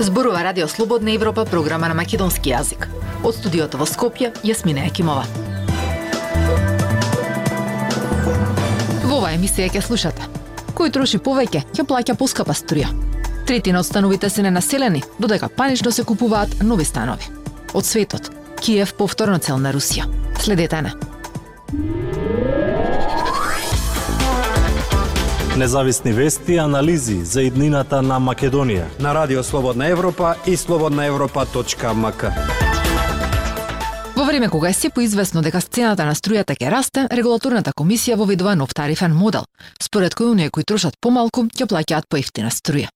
Зборува Радио Слободна Европа, програма на македонски јазик. Од студиото во Скопје, Јасмина Екимова. Во оваа емисија ќе слушате. Кој троши повеќе, ќе плаќа поскапа струја. Третина од становите се ненаселени, додека панично се купуваат нови станови. Од светот, Киев повторно цел на Русија. Следете на. Независни вести и анализи за иднината на Македонија. На Радио Слободна Европа и слободнаевропа.мк. Во време кога е се поизвестно дека сцената на струјата ќе расте, регулаторната комисија воведува нов тарифен модел, според кој оние кои трошат помалку ќе плаќаат поевтина струја.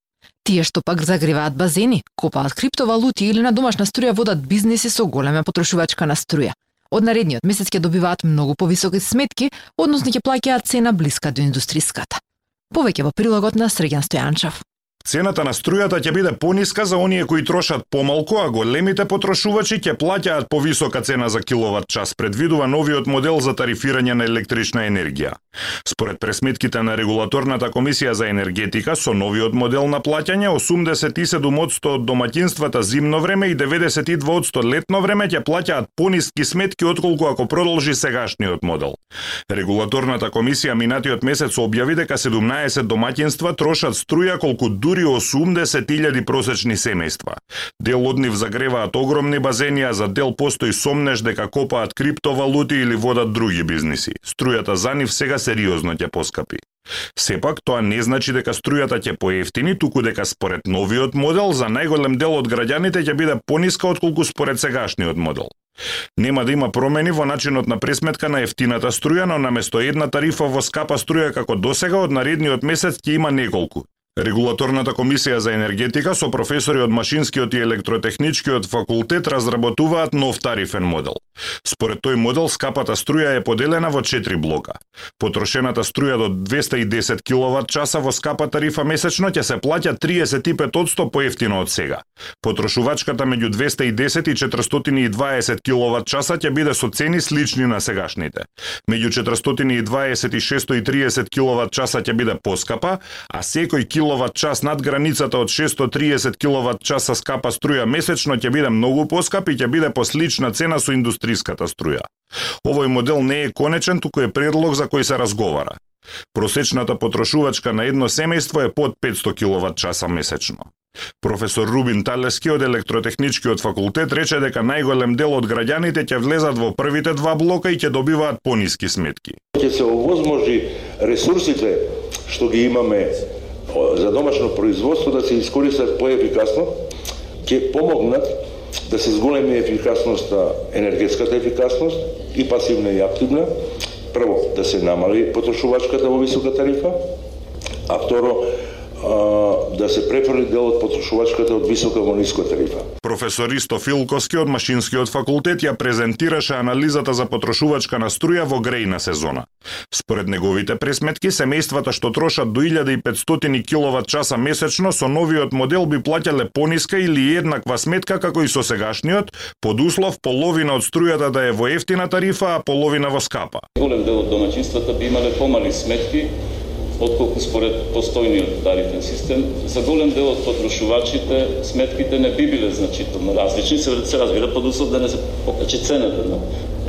Тие што пак загреваат базени, копаат криптовалути или на домашна струја водат бизниси со голема потрошувачка на струја. Од наредниот месец ќе добиваат многу повисоки сметки, односно ќе плаќаат цена блиска до индустриската. Повеќе во прилогот на Срѓан Стојанчев. Цената на струјата ќе биде пониска за оние кои трошат помалку, а големите потрошувачи ќе плаќаат повисока цена за киловат час, предвидува новиот модел за тарифирање на електрична енергија. Според пресметките на регулаторната комисија за енергетика, со новиот модел на плаќање 87% од домаќинствата зимно време и 92% летно време ќе плаќаат пониски сметки отколку ако продолжи сегашниот модел. Регулаторната комисија минатиот месец објави дека 17 домаќинства трошат струја колку дури 80.000 просечни семејства. Дел од нив загреваат огромни базени, а за дел постои сомнеш дека копаат криптовалути или водат други бизниси. Струјата за нив сега сериозно ќе поскапи. Сепак, тоа не значи дека струјата ќе поевтини, туку дека според новиот модел за најголем дел од граѓаните ќе биде пониска отколку според сегашниот модел. Нема да има промени во начинот на пресметка на ефтината струја, но наместо една тарифа во скапа струја како досега од наредниот месец ќе има неколку. Регулаторната комисија за енергетика со професори од Машинскиот и Електротехничкиот факултет разработуваат нов тарифен модел. Според тој модел, скапата струја е поделена во 4 блока. Потрошената струја до 210 киловат часа во скапа тарифа месечно ќе се плаќа 35% поевтино од сега. Потрошувачката меѓу 210 и 420 киловат часа ќе биде со цени слични на сегашните. Меѓу 420 и 630 киловат часа ќе биде поскапа, а секој киловат час над границата од 630 киловат часа скапа струја месечно ќе биде многу поскап и ќе биде по слична цена со индустриската струја. Овој модел не е конечен, туку е предлог за кој се разговара. Просечната потрошувачка на едно семејство е под 500 киловат часа месечно. Професор Рубин Талески од Електротехничкиот факултет рече дека најголем дел од граѓаните ќе влезат во првите два блока и ќе добиваат пониски сметки. Ќе се овозможи ресурсите што ги имаме за домашно производство да се искористат поефикасно, ќе помогнат да се зголеми ефикасноста, енергетската ефикасност и пасивна и активна. Прво, да се намали потрошувачката во висока тарифа, а второ, да се префрли дел од потрошувачката од висока во ниска тарифа. Професор Исто Филковски од Машинскиот факултет ја презентираше анализата за потрошувачка на струја во грејна сезона. Според неговите пресметки, семејствата што трошат до 1500 киловат часа месечно со новиот модел би плаќале пониска или еднаква сметка како и со сегашниот, под услов половина од струјата да е во ефтина тарифа, а половина во скапа. Голем дел од домаќинствата би имале помали сметки отколку според постојниот тарифен систем. За голем дел од потрошувачите сметките не би биле значително различни, се, се разбира под услов да не се покачи цената на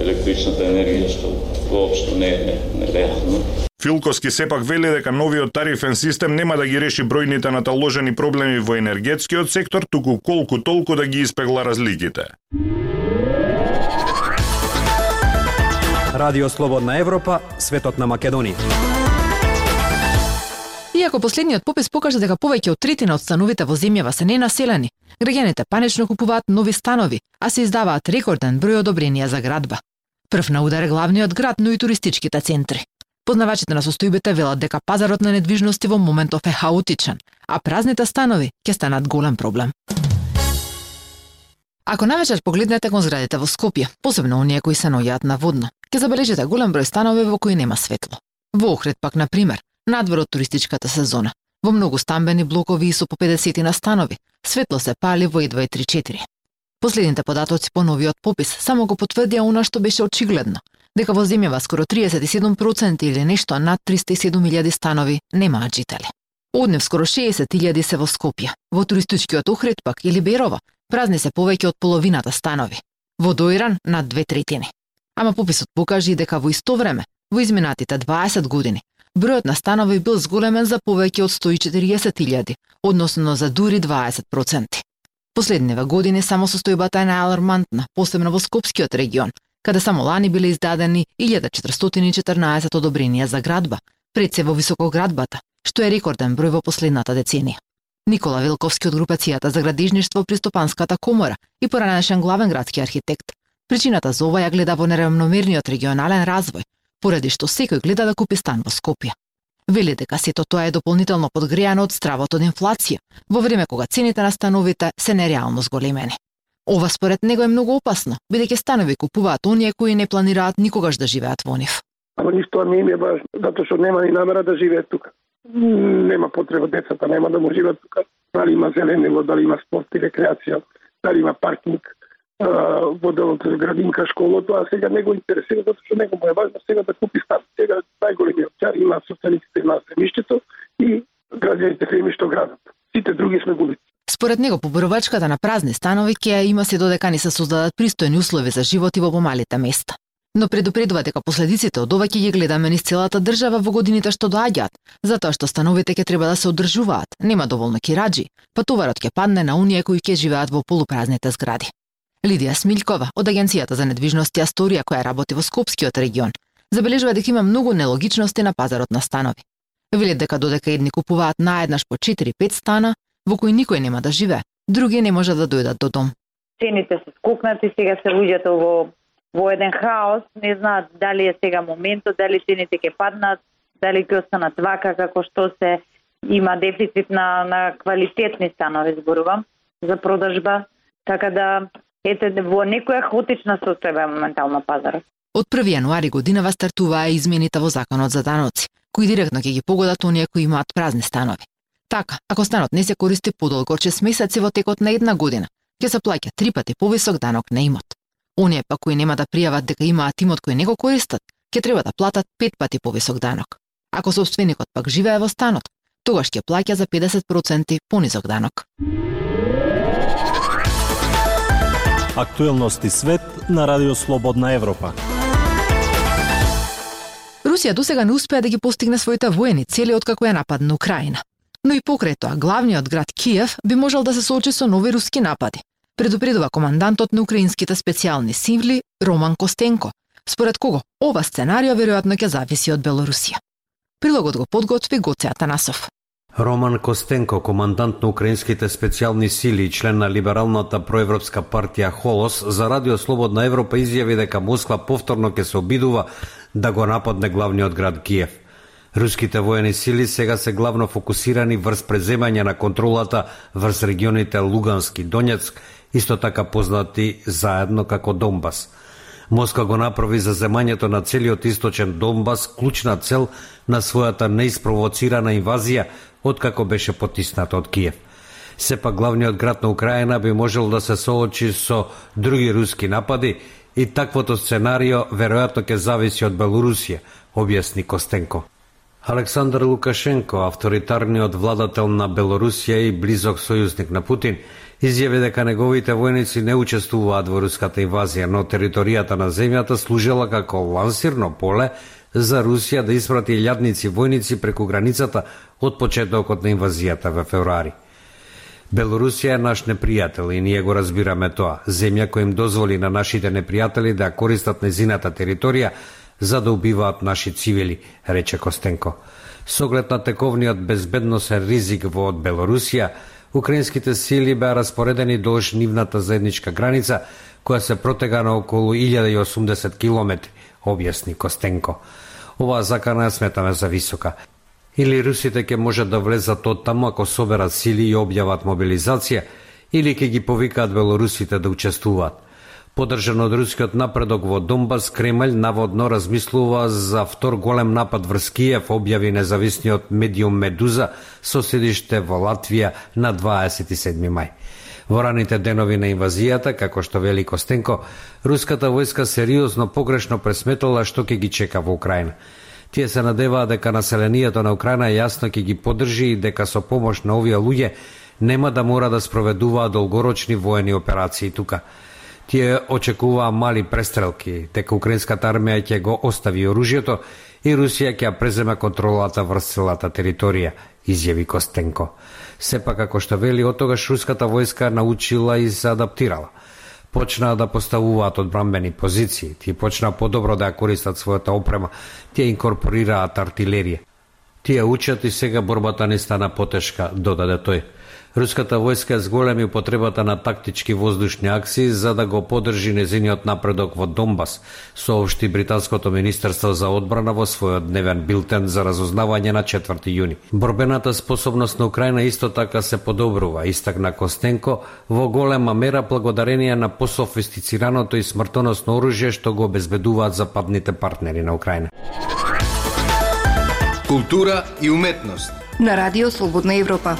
електричната енергија, што воопшто не е не, не реално. Филковски сепак вели дека новиот тарифен систем нема да ги реши бројните наталожени проблеми во енергетскиот сектор, туку колку толку да ги испегла разликите. Радио Слободна Европа, светот на Македонија. Иако последниот попис покажа дека повеќе од третина од становите во земјава се ненаселени, граѓаните панично купуваат нови станови, а се издаваат рекорден број одобренија за градба. Прв на удар е главниот град, но и туристичките центри. Познавачите на состојбите велат дека пазарот на недвижности во моментов е хаотичен, а празните станови ќе станат голем проблем. Ако навечер погледнете кон зградите во Скопје, посебно оние кои се наоѓаат на водно, ќе забележите голем број станови во кои нема светло. Во Охрид пак, на пример, надвор од туристичката сезона. Во многу стамбени блокови и со по 50 на станови, светло се пали во едва и 3-4. Последните податоци по новиот попис само го потврдија она што беше очигледно, дека во земјава скоро 37% или нешто над 307.000 станови немаат жители. Од нив скоро 60.000 се во Скопје. Во туристичкиот Охрид пак или Берово празни се повеќе од половината станови. Во Доиран над две третини. Ама пописот покажи дека во исто време, во изминатите 20 години, бројот на станови бил зголемен за повеќе од 140.000, односно за дури 20%. Последниве години само состојбата е најалармантна, посебно во Скопскиот регион, каде само лани биле издадени 1414 одобренија за градба, пред се во високоградбата, што е рекорден број во последната деценија. Никола Велковски од групацијата за градежништво при Стопанската комора и поранешен главен градски архитект. Причината за ова ја гледа во неравномерниот регионален развој, поради што секој гледа да купи стан во Скопје. Вели дека сето тоа е дополнително подгријано од стравот од инфлација, во време кога цените на становите се нереално зголемени. Ова според него е многу опасно, бидејќи станови купуваат оние кои не планираат никогаш да живеат во нив. Ама ништо не им е важно, затоа што нема ни намера да живеат тука. Нема потреба децата нема да му живеат тука. Дали има зеленило, дали има спорт и рекреација, дали има паркинг, во делот градинка, школото, а сега него интересира, затоа што него му е важно сега да купи стан. Сега најголемиот цар има собствениците на земјиштето и граѓаните фирми што градат. Сите други сме губици. Според него, поборувачката на празни станови ќе има се додека не се создадат пристојни услови за живот и во помалите места. Но предупредува дека последиците од ова ќе ги гледаме низ целата држава во годините што доаѓаат, затоа што становите ќе треба да се одржуваат, нема доволно кираџи, па товарот ќе падне на оние кои ќе живеат во полупразните згради. Лидија Смилькова од Агенцијата за недвижности Асторија која работи во Скопскиот регион, забележува дека има многу нелогичности на пазарот на станови. Вели дека додека едни купуваат наеднаш по 4-5 стана, во кои никој нема да живее, други не можат да дојдат до дом. Цените се скокнати, сега се луѓето во во еден хаос, не знаат дали е сега моментот, дали цените ќе паднат, дали ќе останат вака како што се има дефицит на на квалитетни станови зборувам за продажба, така да ете во некоја хаотична состојба е моментално пазарот. Од 1 јануари годинава стартуваа измените во законот за даноци, кои директно ќе ги погодат оние кои имаат празни станови. Така, ако станот не се користи подолго од 6 месеци во текот на една година, ќе се плаќа три пати повисок данок на имот. Оние па кои нема да пријават дека имаат имот кој не го користат, ќе треба да платат пет пати повисок данок. Ако собственикот пак живее во станот, тогаш ќе плаќа за 50% понизок данок. Актуелности свет на Радио Слободна Европа. Русија досега не успеа да ги постигне своите воени цели откако ја нападна Украина. Но и покрај тоа, главниот град Киев би можел да се соочи со нови руски напади. Предупредува командантот на украинските специјални сили Роман Костенко, според кого ова сценарио веројатно ќе зависи од Белорусија. Прилогот го подготви Гоце Атанасов. Роман Костенко, командант на украинските специјални сили и член на либералната проевропска партија Холос, за Радио Слободна Европа изјави дека Москва повторно ќе се обидува да го нападне главниот град Киев. Руските воени сили сега се главно фокусирани врз преземање на контролата врз регионите Лугански, Донецк, исто така познати заедно како Донбас. Москва го направи за земањето на целиот источен Донбас клучна цел на својата неиспровоцирана инвазија откако беше потиснат од Киев. Сепак главниот град на Украина би можел да се соочи со други руски напади и таквото сценарио веројатно ќе зависи од Белорусија, објасни Костенко. Александар Лукашенко, авторитарниот владател на Белорусија и близок сојузник на Путин, изјави дека неговите војници не учествуваат во руската инвазија, но територијата на земјата служела како лансирно поле за Русија да испрати илјадници војници преку границата од почетокот на инвазијата во февруари. Белорусија е наш непријател и ние го разбираме тоа. Земја која им дозволи на нашите непријатели да користат незината територија за да убиваат наши цивили, рече Костенко. С оглед на тековниот безбедносен ризик во од Белорусија, украинските сили беа распоредени долж нивната заедничка граница, која се протега на околу 1080 километри, објасни Костенко. Оваа закана сметаме за висока. Или русите ќе можат да влезат од таму ако соберат сили и објават мобилизација, или ќе ги повикаат белорусите да учествуваат. Подржан од рускиот напредок во Донбас, Кремљ наводно размислува за втор голем напад врз Киев, објави независниот медиум Медуза со седиште во Латвија на 27 мај. Во раните денови на инвазијата, како што вели Костенко, руската војска сериозно погрешно пресметала што ќе ги чека во Украина. Тие се надеваа дека населението на Украина јасно ќе ги поддржи и дека со помош на овие луѓе нема да мора да спроведуваат долгорочни воени операции тука. Тие очекуваа мали престрелки, дека украинската армија ќе го остави оружјето и Русија ќе преземе контролата врз целата територија, изјави Костенко. Сепак, како што вели, од тогаш руската војска научила и се адаптирала. Почнаа да поставуваат одбранбени позиции, тие почнаа подобро да ја користат својата опрема, тие инкорпорираат артилерија. Тие учат и сега борбата не стана потешка, додаде тој. Руската војска зголеми употребата на тактички воздушни акции за да го поддржи незиниот напредок во Донбас, соопшти Британското министерство за одбрана во својот дневен билтен за разузнавање на 4 јуни. Борбената способност на Украина исто така се подобрува, истакна Костенко, во голема мера благодарение на пософистицираното и смртоносно оружје што го обезбедуваат западните партнери на Украина. Култура и уметност на Радио Слободна Европа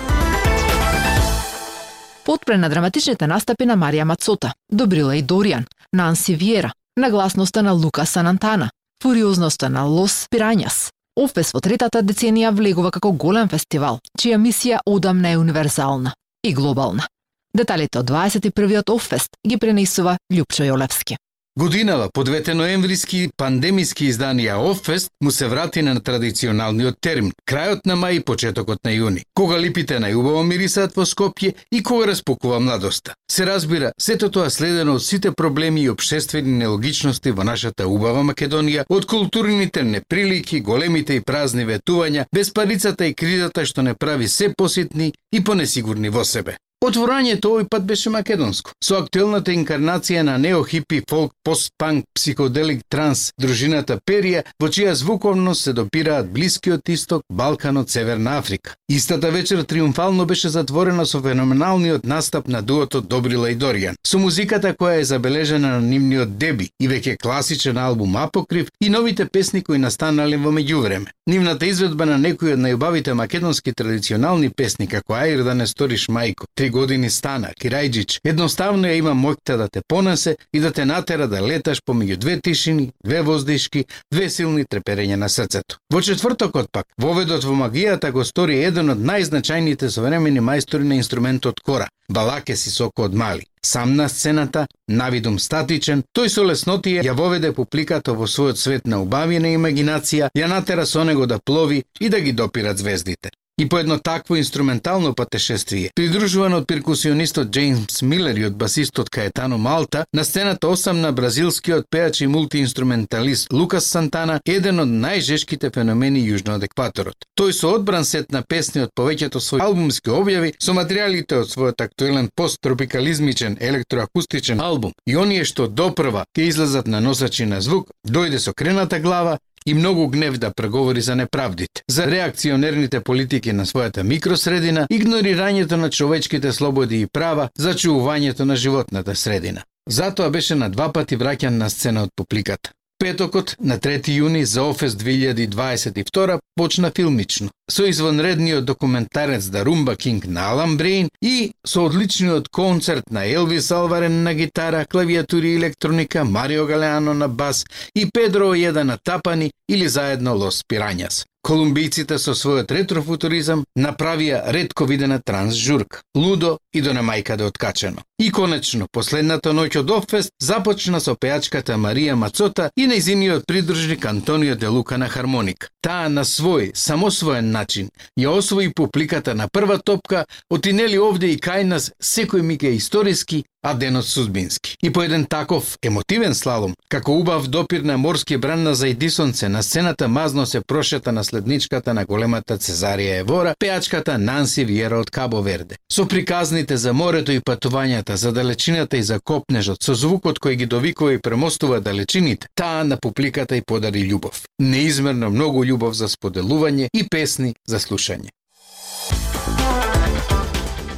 потпре на драматичните настапи на Марија Мацота, Добрила и Доријан, Нанси Виера, нагласноста на Лука Санантана, фуриозноста на Лос Пирањас. Овпес во третата деценија влегува како голем фестивал, чија мисија одамна е универзална и глобална. Деталите од 21-виот Оффест ги пренесува Лјупчо Јолевски. Годинава по двете ноемвриски пандемиски изданија Оффест му се врати на традиционалниот термин крајот на мај и почетокот на јуни, кога липите најубаво мирисаат во Скопје и кога распукува младоста. Се разбира, сето тоа следено од сите проблеми и обшествени нелогичности во нашата убава Македонија, од културните неприлики, големите и празни ветувања, безпарицата и кризата што не прави се поситни и понесигурни во себе. Отворањето овој пат беше македонско, со актуелната инкарнација на неохипи, фолк, постпанк, психоделик, транс, дружината Перија, во чија звуковност се допираат Блискиот Исток, Балканот, Северна Африка. Истата вечер триумфално беше затворена со феноменалниот настап на дуото Добрила и Доријан, со музиката која е забележена на нивниот деби и веќе класичен албум Апокрив и новите песни кои настанале во меѓувреме. Нивната изведба на некои од најубавите македонски традиционални песни како Ајр да не сториш мајко, Три години стана, Кирајджич, едноставно ја има моќта да те понесе и да те натера да леташ помеѓу две тишини, две воздишки, две силни треперења на срцето. Во четвртокот пак, воведот во магијата го стори еден од најзначајните современи мајстори на инструментот кора, Балаке Сисоко од Мали. Сам на сцената, навидум статичен, тој со леснотија ја воведе публиката во својот свет на убавина имагинација, ја натера со него да плови и да ги допират звездите. И по едно такво инструментално патешествие, придружувано од перкусионистот Джеймс Милер и од басистот Каетано Малта, на сцената осам на бразилскиот пеач и мултиинструменталист Лукас Сантана, еден од најжешките феномени јужно од екваторот. Тој со одбран сет на песни од повеќето своји албумски објави, со материјалите од својот актуелен посттропикализмичен електроакустичен албум и оние што допрва ќе излезат на носачи на звук, дојде со крената глава и многу гнев да преговори за неправдите, за реакционерните политики на својата микросредина, игнорирањето на човечките слободи и права, зачувувањето на животната средина. Затоа беше на два пати враќан на сцена од публиката. Петокот на 3 јуни за Офес 2022 почна филмично, со извонредниот документарец да Румба Кинг на Алан Брейн и со одличниот концерт на Елвис Алварен на гитара, клавиатури и електроника, Марио Галеано на бас и Педро Оједа на тапани или заедно Лос Пирањас. Колумбијците со својот ретрофутуризам направија редко видена трансжурка, лудо и до немајкаде да откачено. И конечно, последната ноќ од Оффест започна со пејачката Марија Мацота и нејзиниот придружник Антонио де Лука на хармоник. Таа на свој, само своен начин, ја освои публиката на прва топка, отинели овде и кај нас секој миг е историски, а денот судбински. И по еден таков емотивен слалом, како убав допир на морски бран на Зајдисонце, на сцената мазно се прошета наследничката на големата Цезарија Евора, пеачката Нанси Виера од Кабо Верде. Со приказните за морето и патувањата, за далечината и за копнежот, со звукот кој ги довикува и премостува далечините, таа на публиката и подари љубов. Неизмерно многу љубов за споделување и песни за слушање.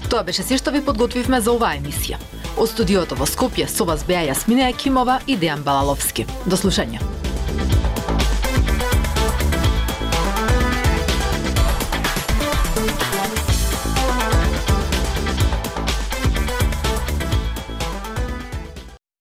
Тоа беше се што ви подготвивме за оваа емисија. Од студиото во Скопје со вас беа Јасмина Јакимова и Дејан Балаловски. До слушање.